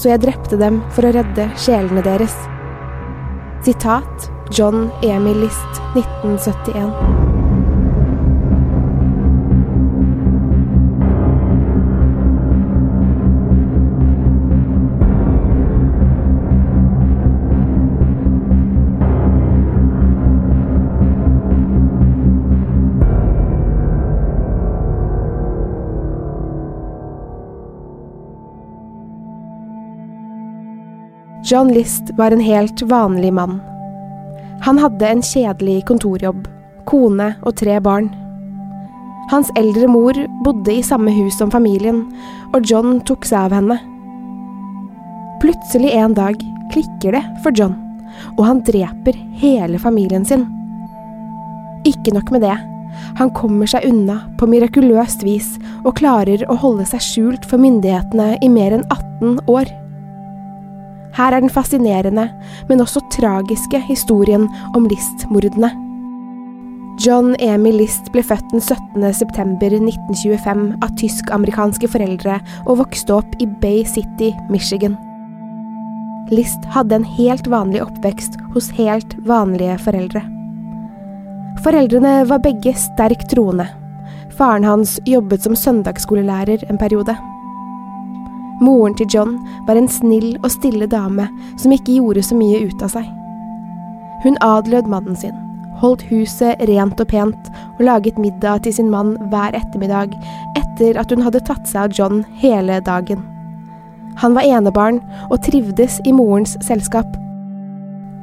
så jeg drepte dem for å redde sjelene deres. Sitat John Emil List, 1971. John List var en helt vanlig mann. Han hadde en kjedelig kontorjobb, kone og tre barn. Hans eldre mor bodde i samme hus som familien, og John tok seg av henne. Plutselig en dag klikker det for John, og han dreper hele familien sin. Ikke nok med det, han kommer seg unna på mirakuløst vis og klarer å holde seg skjult for myndighetene i mer enn 18 år. Her er den fascinerende, men også tragiske historien om List-mordene. John Emil List ble født den 17. september 1925 av tysk-amerikanske foreldre og vokste opp i Bay City, Michigan. List hadde en helt vanlig oppvekst hos helt vanlige foreldre. Foreldrene var begge sterkt troende. Faren hans jobbet som søndagsskolelærer en periode. Moren til John var en snill og stille dame som ikke gjorde så mye ut av seg. Hun adlød mannen sin, holdt huset rent og pent og laget middag til sin mann hver ettermiddag etter at hun hadde tatt seg av John hele dagen. Han var enebarn og trivdes i morens selskap.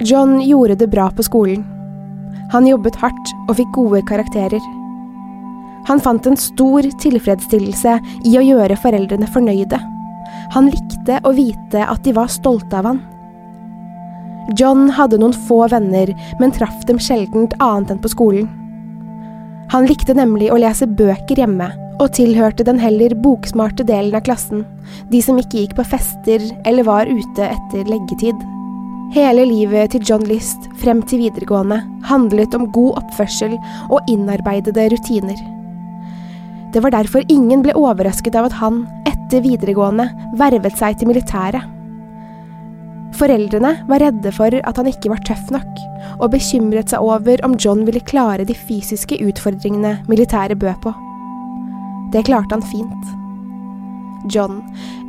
John gjorde det bra på skolen. Han jobbet hardt og fikk gode karakterer. Han fant en stor tilfredsstillelse i å gjøre foreldrene fornøyde. Han likte å vite at de var stolte av han. John hadde noen få venner, men traff dem sjeldent annet enn på skolen. Han likte nemlig å lese bøker hjemme, og tilhørte den heller boksmarte delen av klassen, de som ikke gikk på fester eller var ute etter leggetid. Hele livet til John List frem til videregående handlet om god oppførsel og innarbeidede rutiner. Det var derfor ingen ble overrasket av at han, etter videregående, vervet seg til militæret. Foreldrene var redde for at han ikke var tøff nok, og bekymret seg over om John ville klare de fysiske utfordringene militæret bød på. Det klarte han fint. John,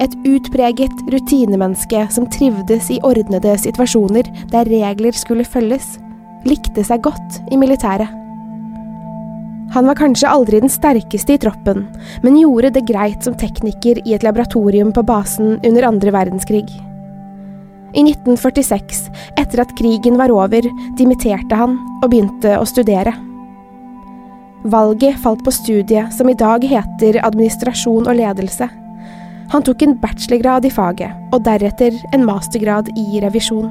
et utpreget rutinemenneske som trivdes i ordnede situasjoner der regler skulle følges, likte seg godt i militæret. Han var kanskje aldri den sterkeste i troppen, men gjorde det greit som tekniker i et laboratorium på basen under andre verdenskrig. I 1946, etter at krigen var over, dimitterte han og begynte å studere. Valget falt på studiet som i dag heter administrasjon og ledelse. Han tok en bachelorgrad i faget, og deretter en mastergrad i revisjon.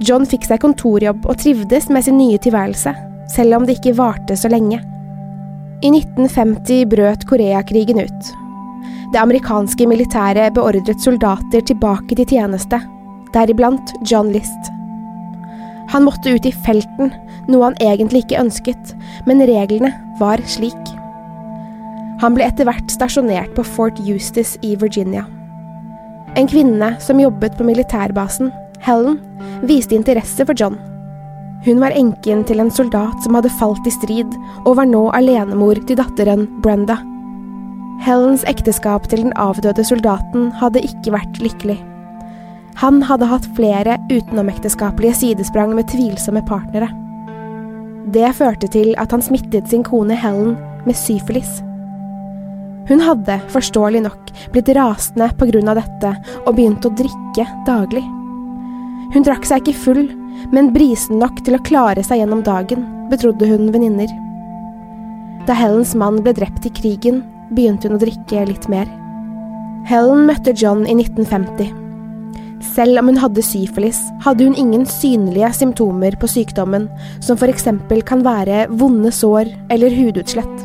John fikk seg kontorjobb og trivdes med sin nye tilværelse, selv om det ikke varte så lenge. I 1950 brøt Koreakrigen ut. Det amerikanske militæret beordret soldater tilbake til tjeneste, deriblant John List. Han måtte ut i felten, noe han egentlig ikke ønsket, men reglene var slik. Han ble etter hvert stasjonert på Fort Eustace i Virginia. En kvinne som jobbet på militærbasen, Helen, viste interesse for John. Hun var enken til en soldat som hadde falt i strid, og var nå alenemor til datteren Brenda. Helens ekteskap til den avdøde soldaten hadde ikke vært lykkelig. Han hadde hatt flere utenomekteskapelige sidesprang med tvilsomme partnere. Det førte til at han smittet sin kone Helen med syfilis. Hun hadde, forståelig nok, blitt rasende av dette og begynt å drikke daglig. Hun drakk seg ikke full, men brisen nok til å klare seg gjennom dagen, betrodde hun venninner. Da Helens mann ble drept i krigen, begynte hun å drikke litt mer. Helen møtte John i 1950. Selv om hun hadde syfilis, hadde hun ingen synlige symptomer på sykdommen, som eksempel kan være vonde sår eller hudutslett.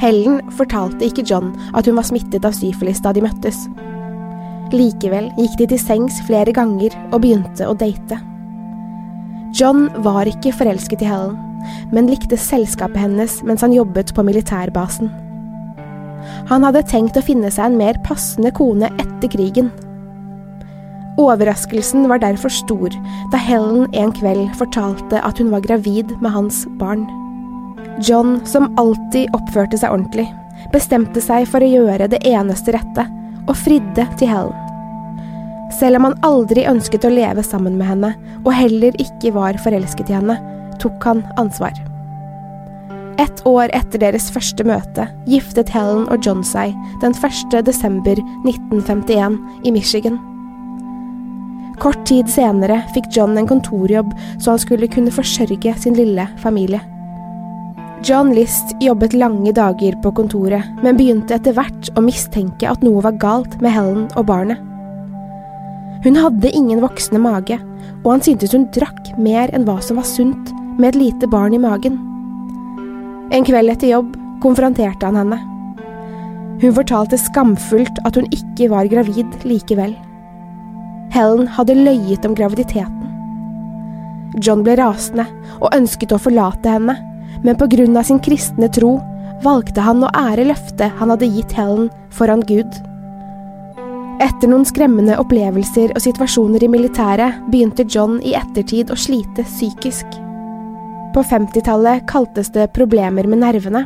Helen fortalte ikke John at hun var smittet av syfilis da de møttes. Likevel gikk de til sengs flere ganger og begynte å date. John var ikke forelsket i Helen, men likte selskapet hennes mens han jobbet på militærbasen. Han hadde tenkt å finne seg en mer passende kone etter krigen. Overraskelsen var derfor stor da Helen en kveld fortalte at hun var gravid med hans barn. John, som alltid oppførte seg ordentlig, bestemte seg for å gjøre det eneste rette, og fridde til Helen. Selv om han aldri ønsket å leve sammen med henne, og heller ikke var forelsket i henne, tok han ansvar. Et år etter deres første møte giftet Helen og John seg den 1. desember 1951 i Michigan. Kort tid senere fikk John en kontorjobb så han skulle kunne forsørge sin lille familie. John List jobbet lange dager på kontoret, men begynte etter hvert å mistenke at noe var galt med Helen og barnet. Hun hadde ingen voksende mage, og han syntes hun drakk mer enn hva som var sunt med et lite barn i magen. En kveld etter jobb konfronterte han henne. Hun fortalte skamfullt at hun ikke var gravid likevel. Helen hadde løyet om graviditeten. John ble rasende og ønsket å forlate henne, men av sin kristne tro valgte han å ære løftet han hadde gitt Helen foran Gud. Etter noen skremmende opplevelser og situasjoner i militæret begynte John i ettertid å slite psykisk. På 50-tallet kaltes det problemer med nervene.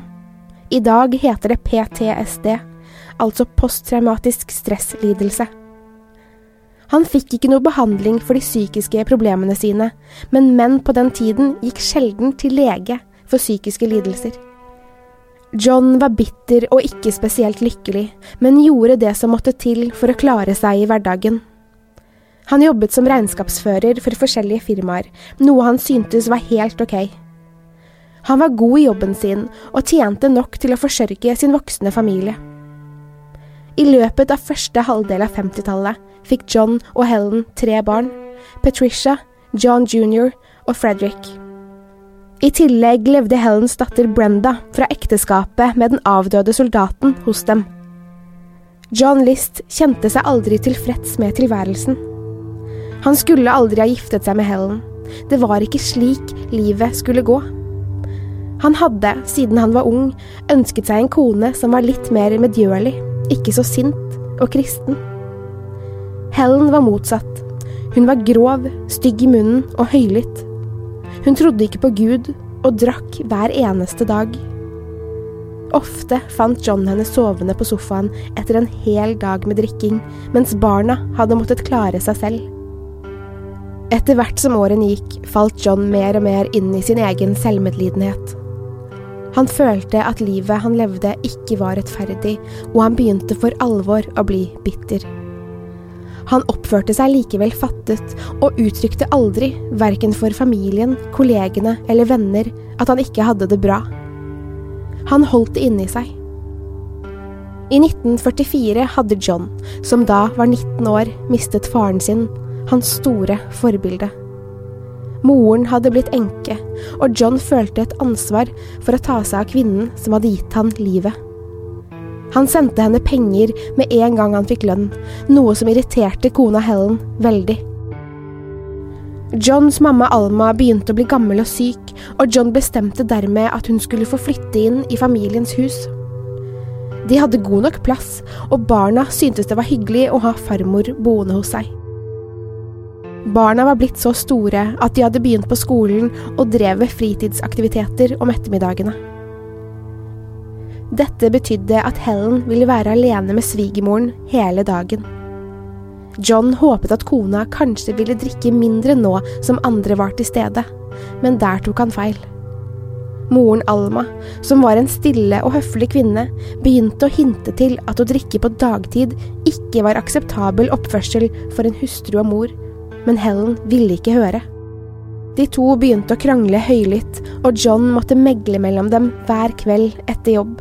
I dag heter det PTSD, altså posttraumatisk stresslidelse. Han fikk ikke noe behandling for de psykiske problemene sine, men menn på den tiden gikk sjelden til lege for psykiske lidelser. John var bitter og ikke spesielt lykkelig, men gjorde det som måtte til for å klare seg i hverdagen. Han jobbet som regnskapsfører for forskjellige firmaer, noe han syntes var helt ok. Han var god i jobben sin og tjente nok til å forsørge sin voksne familie. I løpet av første halvdel av 50-tallet fikk John og Helen tre barn, Patricia, John jr. og Frederick. I tillegg levde Helens datter Brenda fra ekteskapet med den avdøde soldaten hos dem. John List kjente seg aldri tilfreds med tilværelsen. Han skulle aldri ha giftet seg med Helen. Det var ikke slik livet skulle gå. Han hadde, siden han var ung, ønsket seg en kone som var litt mer medgjørlig, ikke så sint og kristen. Helen var motsatt. Hun var grov, stygg i munnen og høylytt. Hun trodde ikke på Gud og drakk hver eneste dag. Ofte fant John henne sovende på sofaen etter en hel dag med drikking, mens barna hadde måttet klare seg selv. Etter hvert som årene gikk, falt John mer og mer inn i sin egen selvmedlidenhet. Han følte at livet han levde ikke var rettferdig, og han begynte for alvor å bli bitter. Han oppførte seg likevel fattet, og uttrykte aldri, verken for familien, kollegene eller venner, at han ikke hadde det bra. Han holdt det inni seg. I 1944 hadde John, som da var 19 år, mistet faren sin, hans store forbilde. Moren hadde blitt enke, og John følte et ansvar for å ta seg av kvinnen som hadde gitt han livet. Han sendte henne penger med en gang han fikk lønn, noe som irriterte kona Helen veldig. Johns mamma Alma begynte å bli gammel og syk, og John bestemte dermed at hun skulle få flytte inn i familiens hus. De hadde god nok plass, og barna syntes det var hyggelig å ha farmor boende hos seg. Barna var blitt så store at de hadde begynt på skolen og drev med fritidsaktiviteter om ettermiddagene. Dette betydde at Helen ville være alene med svigermoren hele dagen. John håpet at kona kanskje ville drikke mindre nå som andre var til stede, men der tok han feil. Moren Alma, som var en stille og høflig kvinne, begynte å hinte til at å drikke på dagtid ikke var akseptabel oppførsel for en hustru og mor, men Helen ville ikke høre. De to begynte å krangle høylytt, og John måtte megle mellom dem hver kveld etter jobb.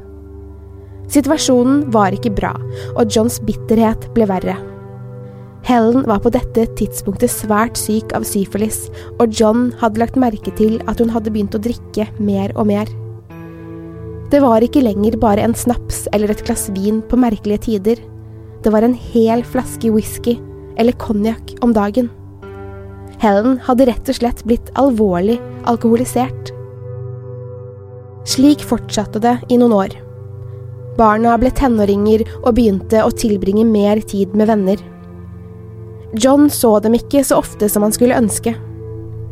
Situasjonen var ikke bra, og Johns bitterhet ble verre. Helen var på dette tidspunktet svært syk av syfilis, og John hadde lagt merke til at hun hadde begynt å drikke mer og mer. Det var ikke lenger bare en snaps eller et glass vin på merkelige tider. Det var en hel flaske whisky eller konjakk om dagen. Helen hadde rett og slett blitt alvorlig alkoholisert. Slik fortsatte det i noen år. Barna ble tenåringer og begynte å tilbringe mer tid med venner. John så dem ikke så ofte som han skulle ønske.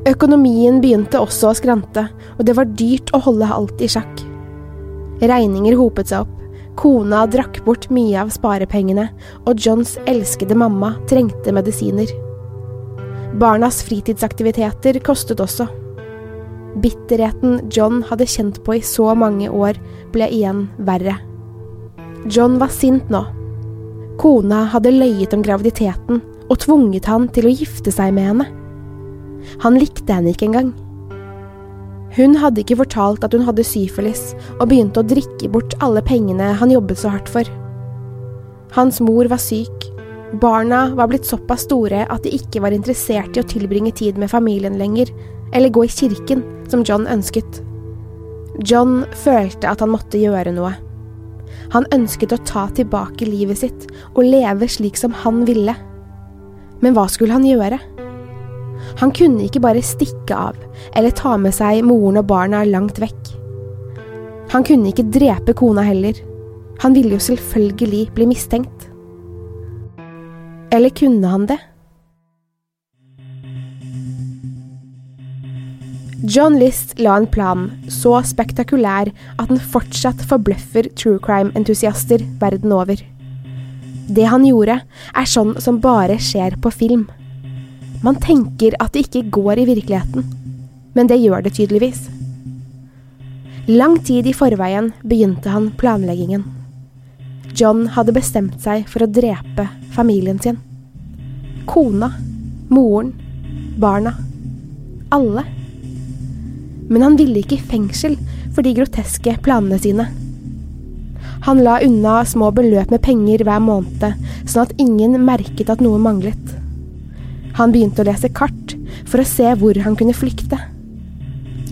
Økonomien begynte også å skrante, og det var dyrt å holde alt i sjakk. Regninger hopet seg opp, kona drakk bort mye av sparepengene, og Johns elskede mamma trengte medisiner. Barnas fritidsaktiviteter kostet også. Bitterheten John hadde kjent på i så mange år, ble igjen verre. John var sint nå. Kona hadde løyet om graviditeten og tvunget han til å gifte seg med henne. Han likte henne ikke engang. Hun hadde ikke fortalt at hun hadde syfilis, og begynte å drikke bort alle pengene han jobbet så hardt for. Hans mor var syk, Barna var blitt såpass store at de ikke var interessert i å tilbringe tid med familien lenger, eller gå i kirken, som John ønsket. John følte at han måtte gjøre noe. Han ønsket å ta tilbake livet sitt og leve slik som han ville. Men hva skulle han gjøre? Han kunne ikke bare stikke av eller ta med seg moren og barna langt vekk. Han kunne ikke drepe kona heller. Han ville jo selvfølgelig bli mistenkt. Eller kunne han det? John List la en plan så spektakulær at den fortsatt forbløffer true crime-entusiaster verden over. Det han gjorde, er sånn som bare skjer på film. Man tenker at det ikke går i virkeligheten, men det gjør det tydeligvis. Lang tid i forveien begynte han planleggingen. John hadde bestemt seg for å drepe familien sin. Kona, moren, barna. Alle. Men han ville ikke i fengsel for de groteske planene sine. Han la unna små beløp med penger hver måned, sånn at ingen merket at noe manglet. Han begynte å lese kart for å se hvor han kunne flykte.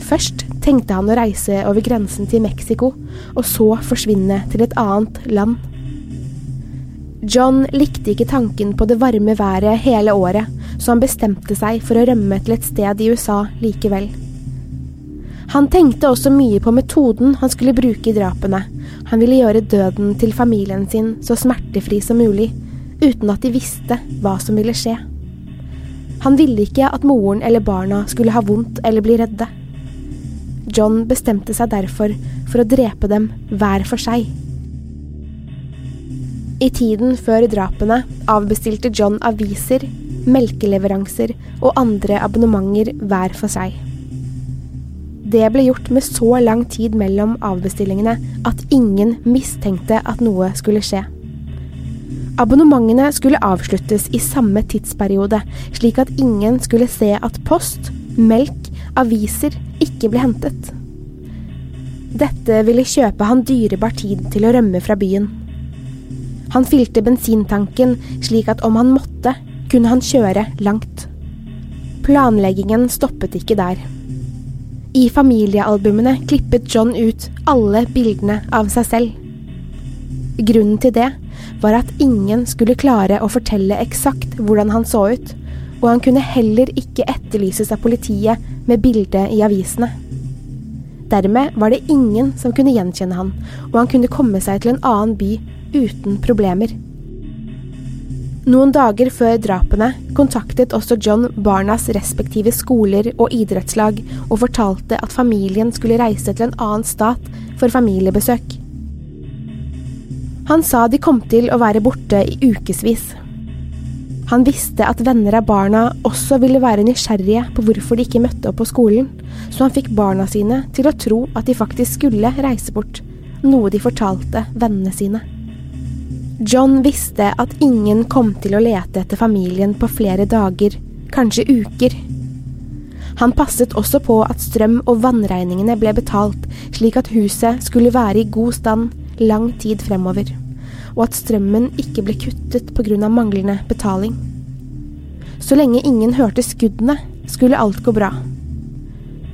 Først tenkte han å reise over grensen til Mexico, og så forsvinne til et annet land. John likte ikke tanken på det varme været hele året, så han bestemte seg for å rømme til et sted i USA likevel. Han tenkte også mye på metoden han skulle bruke i drapene. Han ville gjøre døden til familien sin så smertefri som mulig, uten at de visste hva som ville skje. Han ville ikke at moren eller barna skulle ha vondt eller bli redde. John bestemte seg derfor for å drepe dem hver for seg. I tiden før drapene avbestilte John aviser, melkeleveranser og andre abonnementer hver for seg. Det ble gjort med så lang tid mellom avbestillingene at ingen mistenkte at noe skulle skje. Abonnementene skulle avsluttes i samme tidsperiode, slik at ingen skulle se at post, melk, aviser ikke ble hentet. Dette ville kjøpe han dyrebar tid til å rømme fra byen. Han fylte bensintanken slik at om han måtte, kunne han kjøre langt. Planleggingen stoppet ikke der. I familiealbumene klippet John ut alle bildene av seg selv. Grunnen til det var at ingen skulle klare å fortelle eksakt hvordan han så ut, og han kunne heller ikke etterlyses av politiet med bilde i avisene. Dermed var det ingen som kunne gjenkjenne han, og han kunne komme seg til en annen by uten problemer. Noen dager før drapene kontaktet også John barnas respektive skoler og idrettslag og fortalte at familien skulle reise til en annen stat for familiebesøk. Han sa de kom til å være borte i ukevis. Han visste at venner av barna også ville være nysgjerrige på hvorfor de ikke møtte opp på skolen, så han fikk barna sine til å tro at de faktisk skulle reise bort, noe de fortalte vennene sine. John visste at ingen kom til å lete etter familien på flere dager, kanskje uker. Han passet også på at strøm- og vannregningene ble betalt, slik at huset skulle være i god stand lang tid fremover, og at strømmen ikke ble kuttet pga. manglende betaling. Så lenge ingen hørte skuddene, skulle alt gå bra.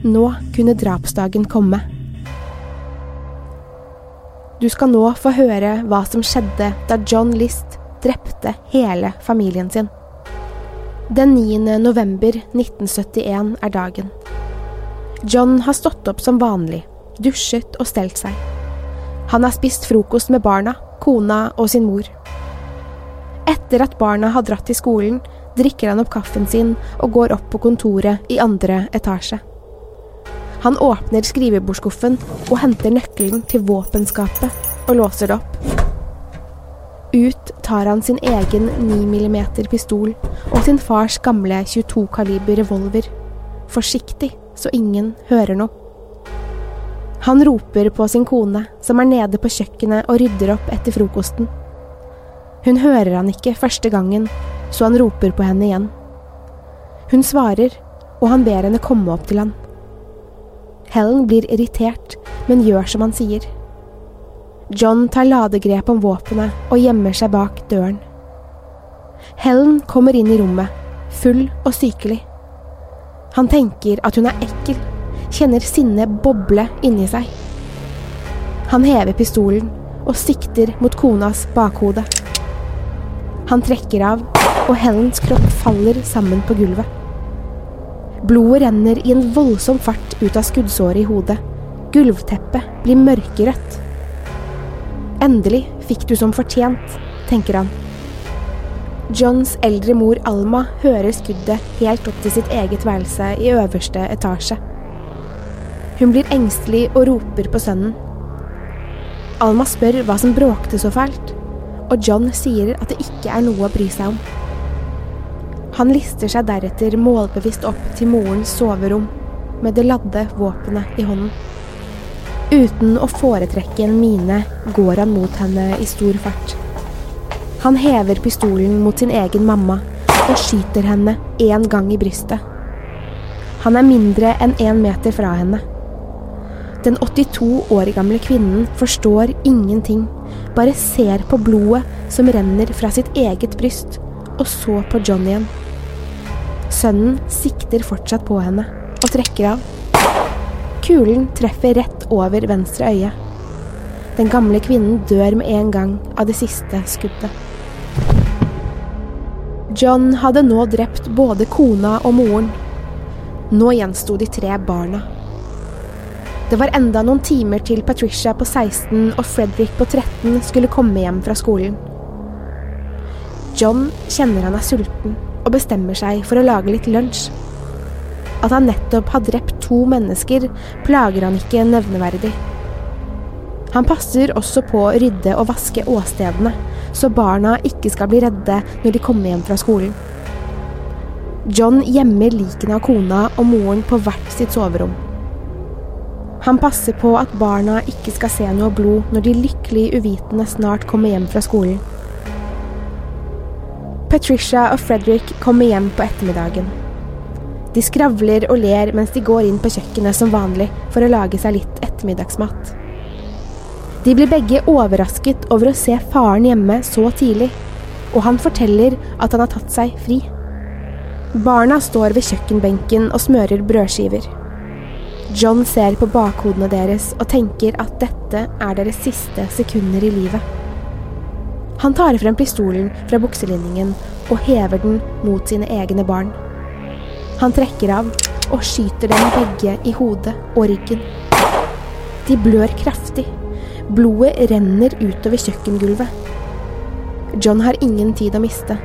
Nå kunne drapsdagen komme. Du skal nå få høre hva som skjedde da John List drepte hele familien sin. Den 9. november 1971 er dagen. John har stått opp som vanlig, dusjet og stelt seg. Han har spist frokost med barna, kona og sin mor. Etter at barna har dratt til skolen, drikker han opp kaffen sin og går opp på kontoret i andre etasje. Han åpner skrivebordsskuffen og henter nøkkelen til våpenskapet og låser det opp. Ut tar han sin egen 9 mm pistol og sin fars gamle 22 kaliber revolver. Forsiktig, så ingen hører noe. Han roper på sin kone, som er nede på kjøkkenet og rydder opp etter frokosten. Hun hører han ikke første gangen, så han roper på henne igjen. Hun svarer, og han ber henne komme opp til han. Helen blir irritert, men gjør som han sier. John tar ladegrep om våpenet og gjemmer seg bak døren. Helen kommer inn i rommet, full og sykelig. Han tenker at hun er ekkel, kjenner sinnet boble inni seg. Han hever pistolen og sikter mot konas bakhode. Han trekker av, og Helens kropp faller sammen på gulvet. Blodet renner i en voldsom fart ut av skuddsåret i hodet. Gulvteppet blir mørkerødt. Endelig fikk du som fortjent, tenker han. Johns eldre mor Alma hører skuddet helt opp til sitt eget værelse i øverste etasje. Hun blir engstelig og roper på sønnen. Alma spør hva som bråkte så fælt, og John sier at det ikke er noe å bry seg om. Han lister seg deretter målbevisst opp til morens soverom med det ladde våpenet i hånden. Uten å foretrekke en mine går han mot henne i stor fart. Han hever pistolen mot sin egen mamma og skyter henne én gang i brystet. Han er mindre enn én meter fra henne. Den 82 år gamle kvinnen forstår ingenting, bare ser på blodet som renner fra sitt eget bryst, og så på John igjen. Sønnen sikter fortsatt på henne, og trekker av. Kulen treffer rett over venstre øye. Den gamle kvinnen dør med en gang av det siste skuddet. John hadde nå drept både kona og moren. Nå gjensto de tre barna. Det var enda noen timer til Patricia på 16 og Fredrik på 13 skulle komme hjem fra skolen. John kjenner han er sulten og bestemmer seg for å lage litt lunsj. At han nettopp har drept to mennesker, plager han ikke nevneverdig. Han passer også på å rydde og vaske åstedene, så barna ikke skal bli redde når de kommer hjem fra skolen. John gjemmer likene av kona og moren på hvert sitt soverom. Han passer på at barna ikke skal se noe blod når de lykkelig uvitende snart kommer hjem fra skolen. Patricia og Frederick kommer hjem på ettermiddagen. De skravler og ler mens de går inn på kjøkkenet som vanlig for å lage seg litt ettermiddagsmat. De blir begge overrasket over å se faren hjemme så tidlig, og han forteller at han har tatt seg fri. Barna står ved kjøkkenbenken og smører brødskiver. John ser på bakhodene deres og tenker at dette er deres siste sekunder i livet. Han tar frem pistolen fra bukselinningen og hever den mot sine egne barn. Han trekker av og skyter dem begge i hodet og ryggen. De blør kraftig. Blodet renner utover kjøkkengulvet. John har ingen tid å miste.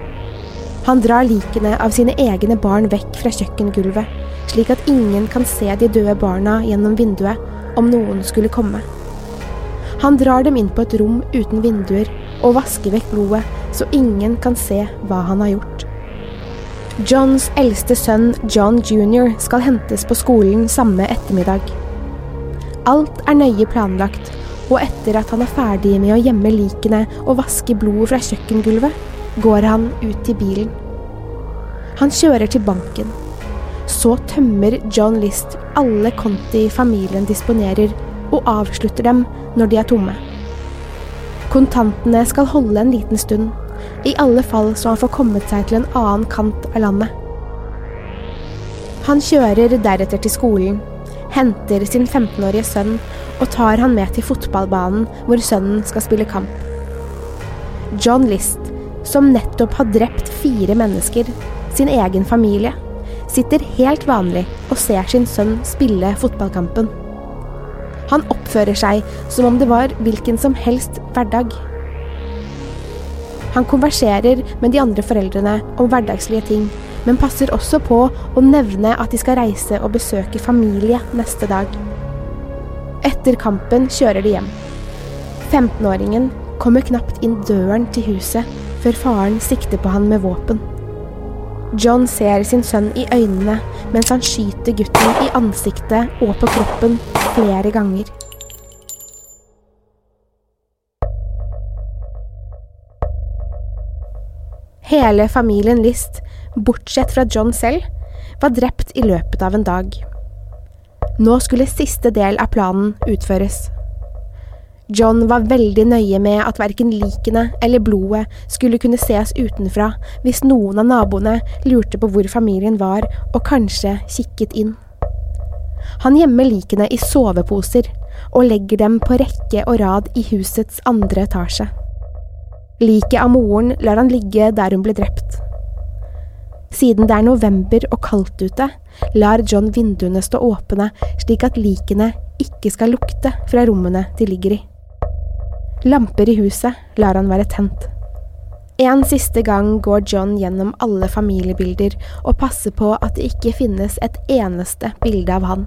Han drar likene av sine egne barn vekk fra kjøkkengulvet, slik at ingen kan se de døde barna gjennom vinduet om noen skulle komme. Han drar dem inn på et rom uten vinduer og vaske vekk blodet, så ingen kan se hva han har gjort. Johns eldste sønn, John jr., skal hentes på skolen samme ettermiddag. Alt er nøye planlagt, og etter at han er ferdig med å gjemme likene og vaske blodet fra kjøkkengulvet, går han ut til bilen. Han kjører til banken. Så tømmer John List alle konti familien disponerer, og avslutter dem når de er tomme. Kontantene skal holde en liten stund, i alle fall så han får kommet seg til en annen kant av landet. Han kjører deretter til skolen, henter sin 15-årige sønn og tar han med til fotballbanen hvor sønnen skal spille kamp. John List, som nettopp har drept fire mennesker, sin egen familie, sitter helt vanlig og ser sin sønn spille fotballkampen. Han oppfører seg som om det var hvilken som helst hverdag. Han konverserer med de andre foreldrene om hverdagslige ting, men passer også på å nevne at de skal reise og besøke familie neste dag. Etter kampen kjører de hjem. 15-åringen kommer knapt inn døren til huset før faren sikter på han med våpen. John ser sin sønn i øynene mens han skyter gutten i ansiktet og på kroppen flere ganger. Hele familien List, bortsett fra John selv, var drept i løpet av en dag. Nå skulle siste del av planen utføres. John var veldig nøye med at verken likene eller blodet skulle kunne ses utenfra hvis noen av naboene lurte på hvor familien var og kanskje kikket inn. Han gjemmer likene i soveposer og legger dem på rekke og rad i husets andre etasje. Liket av moren lar han ligge der hun ble drept. Siden det er november og kaldt ute, lar John vinduene stå åpne slik at likene ikke skal lukte fra rommene de ligger i. Lamper i huset lar han være tent. En siste gang går John gjennom alle familiebilder og passer på at det ikke finnes et eneste bilde av han.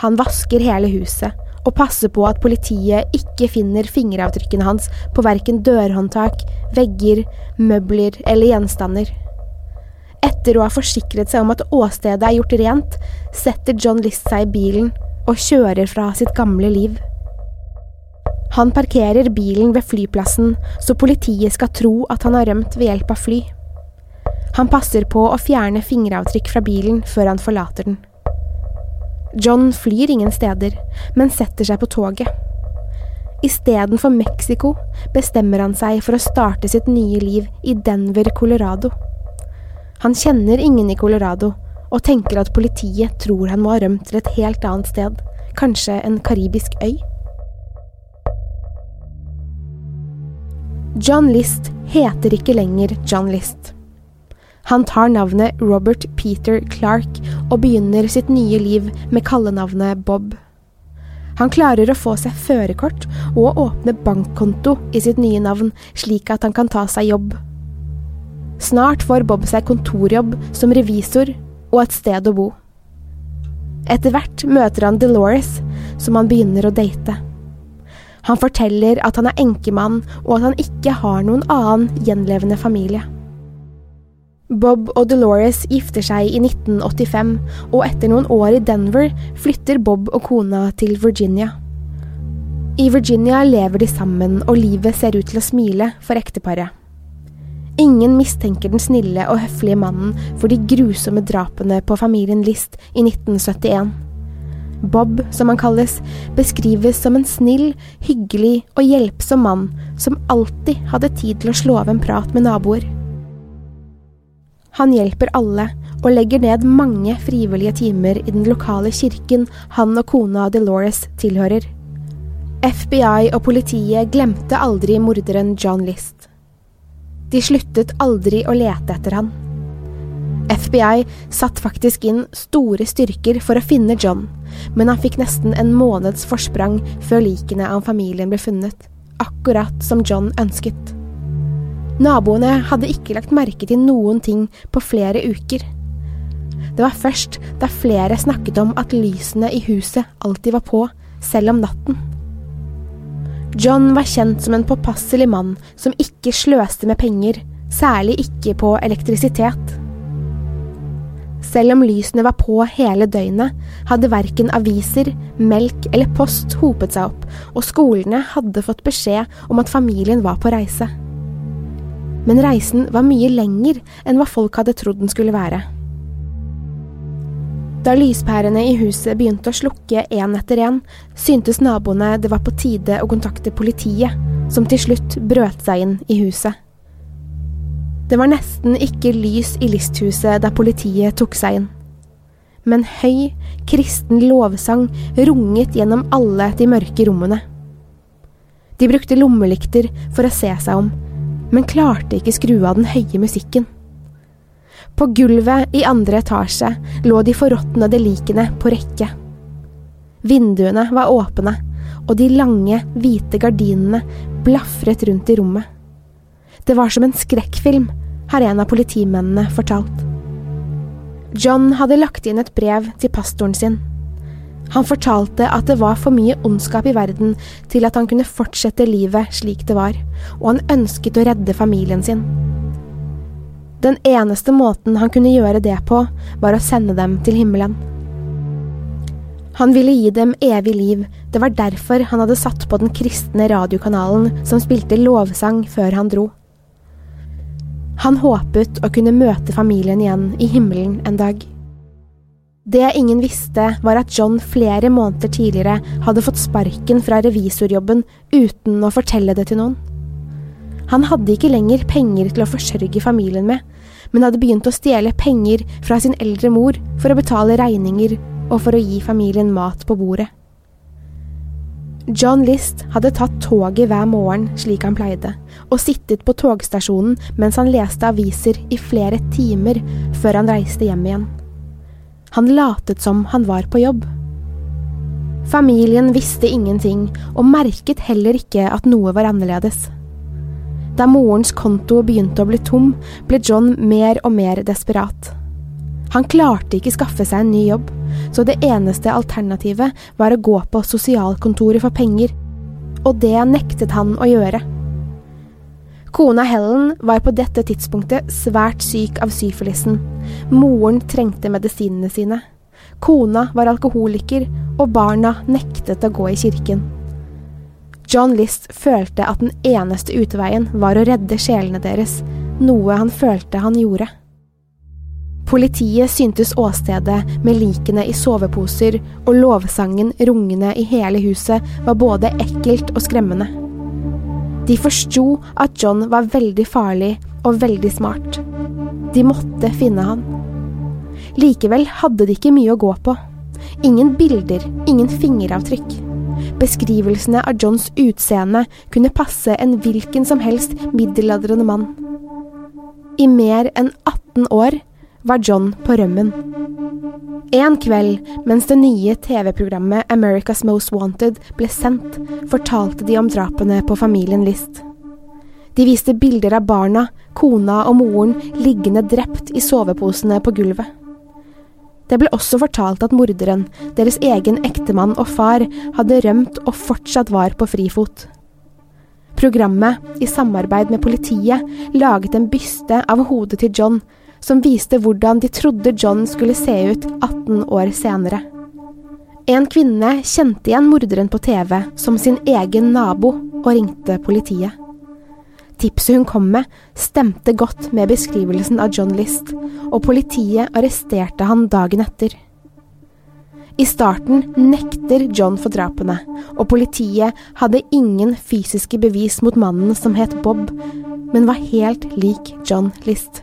Han vasker hele huset og passer på at politiet ikke finner fingeravtrykkene hans på verken dørhåndtak, vegger, møbler eller gjenstander. Etter å ha forsikret seg om at åstedet er gjort rent, setter John List seg i bilen og kjører fra sitt gamle liv. Han parkerer bilen ved flyplassen så politiet skal tro at han har rømt ved hjelp av fly. Han passer på å fjerne fingeravtrykk fra bilen før han forlater den. John flyr ingen steder, men setter seg på toget. Istedenfor Mexico bestemmer han seg for å starte sitt nye liv i Denver, Colorado. Han kjenner ingen i Colorado, og tenker at politiet tror han må ha rømt til et helt annet sted, kanskje en karibisk øy. John List heter ikke lenger John List. Han tar navnet Robert Peter Clark og begynner sitt nye liv med kallenavnet Bob. Han klarer å få seg førerkort og åpne bankkonto i sitt nye navn, slik at han kan ta seg jobb. Snart får Bob seg kontorjobb som revisor og et sted å bo. Etter hvert møter han Delores, som han begynner å date. Han forteller at han er enkemann, og at han ikke har noen annen gjenlevende familie. Bob og Dolores gifter seg i 1985, og etter noen år i Denver flytter Bob og kona til Virginia. I Virginia lever de sammen, og livet ser ut til å smile for ekteparet. Ingen mistenker den snille og høflige mannen for de grusomme drapene på familien List i 1971. Bob, som han kalles, beskrives som en snill, hyggelig og hjelpsom mann som alltid hadde tid til å slå av en prat med naboer. Han hjelper alle og legger ned mange frivillige timer i den lokale kirken han og kona Delores tilhører. FBI og politiet glemte aldri morderen John List. De sluttet aldri å lete etter han. FBI satt faktisk inn store styrker for å finne John, men han fikk nesten en måneds forsprang før likene av familien ble funnet, akkurat som John ønsket. Naboene hadde ikke lagt merke til noen ting på flere uker. Det var først da flere snakket om at lysene i huset alltid var på, selv om natten. John var kjent som en påpasselig mann som ikke sløste med penger, særlig ikke på elektrisitet. Selv om lysene var på hele døgnet, hadde verken aviser, melk eller post hopet seg opp, og skolene hadde fått beskjed om at familien var på reise. Men reisen var mye lenger enn hva folk hadde trodd den skulle være. Da lyspærene i huset begynte å slukke én etter én, syntes naboene det var på tide å kontakte politiet, som til slutt brøt seg inn i huset. Det var nesten ikke lys i listhuset da politiet tok seg inn. Men høy, kristen lovsang runget gjennom alle de mørke rommene. De brukte lommelykter for å se seg om, men klarte ikke skru av den høye musikken. På gulvet i andre etasje lå de forråtnede likene på rekke. Vinduene var åpne, og de lange, hvite gardinene blafret rundt i rommet. Det var som en skrekkfilm, har en av politimennene fortalt. John hadde lagt inn et brev til pastoren sin. Han fortalte at det var for mye ondskap i verden til at han kunne fortsette livet slik det var, og han ønsket å redde familien sin. Den eneste måten han kunne gjøre det på, var å sende dem til himmelen. Han ville gi dem evig liv, det var derfor han hadde satt på den kristne radiokanalen som spilte lovsang før han dro. Han håpet å kunne møte familien igjen i himmelen en dag. Det ingen visste, var at John flere måneder tidligere hadde fått sparken fra revisorjobben uten å fortelle det til noen. Han hadde ikke lenger penger til å forsørge familien med, men hadde begynt å stjele penger fra sin eldre mor for å betale regninger og for å gi familien mat på bordet. John List hadde tatt toget hver morgen slik han pleide, og sittet på togstasjonen mens han leste aviser i flere timer før han reiste hjem igjen. Han latet som han var på jobb. Familien visste ingenting, og merket heller ikke at noe var annerledes. Da morens konto begynte å bli tom, ble John mer og mer desperat. Han klarte ikke skaffe seg en ny jobb, så det eneste alternativet var å gå på sosialkontoret for penger, og det nektet han å gjøre. Kona Helen var på dette tidspunktet svært syk av syfilisen. Moren trengte medisinene sine. Kona var alkoholiker, og barna nektet å gå i kirken. John List følte at den eneste utveien var å redde sjelene deres, noe han følte han gjorde. Politiet syntes åstedet med likene i soveposer og lovsangen rungende i hele huset var både ekkelt og skremmende. De forsto at John var veldig farlig og veldig smart. De måtte finne han. Likevel hadde de ikke mye å gå på. Ingen bilder, ingen fingeravtrykk. Beskrivelsene av Johns utseende kunne passe en hvilken som helst middelaldrende mann. I mer enn 18 år var John på rømmen. En kveld mens det nye TV-programmet America's Most Wanted ble sendt, fortalte de om drapene på familien List. De viste bilder av barna, kona og moren liggende drept i soveposene på gulvet. Det ble også fortalt at morderen, deres egen ektemann og far, hadde rømt og fortsatt var på frifot. Programmet, i samarbeid med politiet, laget en byste av hodet til John, som viste hvordan de trodde John skulle se ut 18 år senere. En kvinne kjente igjen morderen på TV som sin egen nabo og ringte politiet. Tipset hun kom med, stemte godt med beskrivelsen av John List, og politiet arresterte han dagen etter. I starten nekter John for drapene, og politiet hadde ingen fysiske bevis mot mannen som het Bob, men var helt lik John List.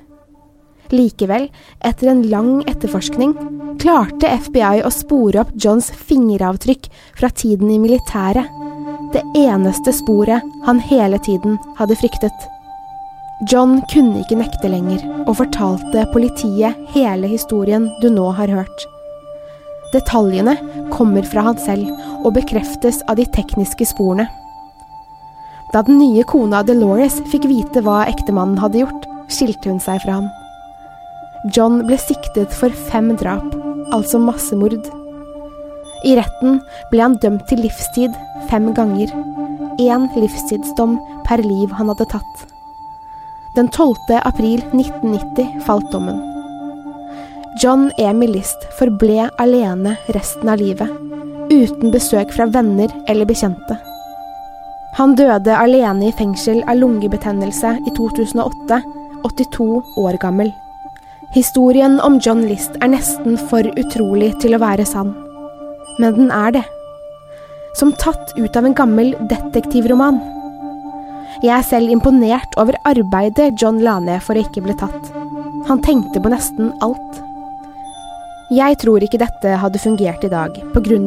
Likevel, etter en lang etterforskning, klarte FBI å spore opp Johns fingeravtrykk fra tiden i militæret, det eneste sporet han hele tiden hadde fryktet. John kunne ikke nekte lenger, og fortalte politiet hele historien du nå har hørt. Detaljene kommer fra han selv og bekreftes av de tekniske sporene. Da den nye kona Delores fikk vite hva ektemannen hadde gjort, skilte hun seg fra ham. John ble siktet for fem drap, altså massemord. I retten ble han dømt til livstid fem ganger. Én livstidsdom per liv han hadde tatt. Den 12. april 1990 falt dommen. John Emil List forble alene resten av livet, uten besøk fra venner eller bekjente. Han døde alene i fengsel av lungebetennelse i 2008, 82 år gammel. Historien om John List er nesten for utrolig til å være sann. Men den er det. Som tatt ut av en gammel detektivroman. Jeg er selv imponert over arbeidet John la ned for å ikke bli tatt. Han tenkte på nesten alt. Jeg tror ikke dette hadde fungert i dag,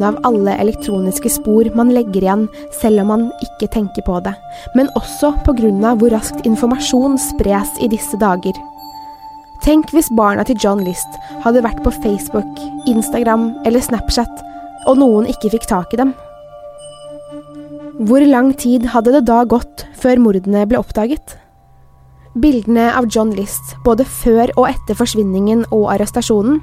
av alle elektroniske spor man legger igjen selv om man ikke tenker på det, men også av hvor raskt informasjon spres i disse dager. Tenk hvis barna til John List hadde vært på Facebook, Instagram eller Snapchat, og noen ikke fikk tak i dem. Hvor lang tid hadde det da gått før mordene ble oppdaget? Bildene av John List, både før og etter forsvinningen og arrestasjonen,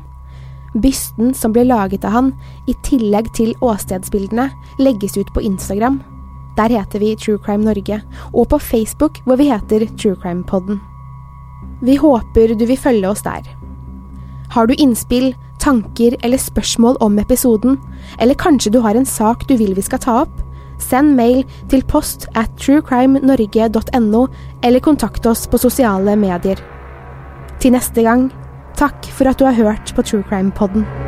Bysten som ble laget av han, i tillegg til åstedsbildene, legges ut på Instagram. Der heter vi True Crime Norge, og på Facebook hvor vi heter True Crime Podden. Vi håper du vil følge oss der. Har du innspill, tanker eller spørsmål om episoden, eller kanskje du har en sak du vil vi skal ta opp? Send mail til post at truecrimenorge.no, eller kontakt oss på sosiale medier. Til neste gang Takk for at du har hørt på True Crime Podden.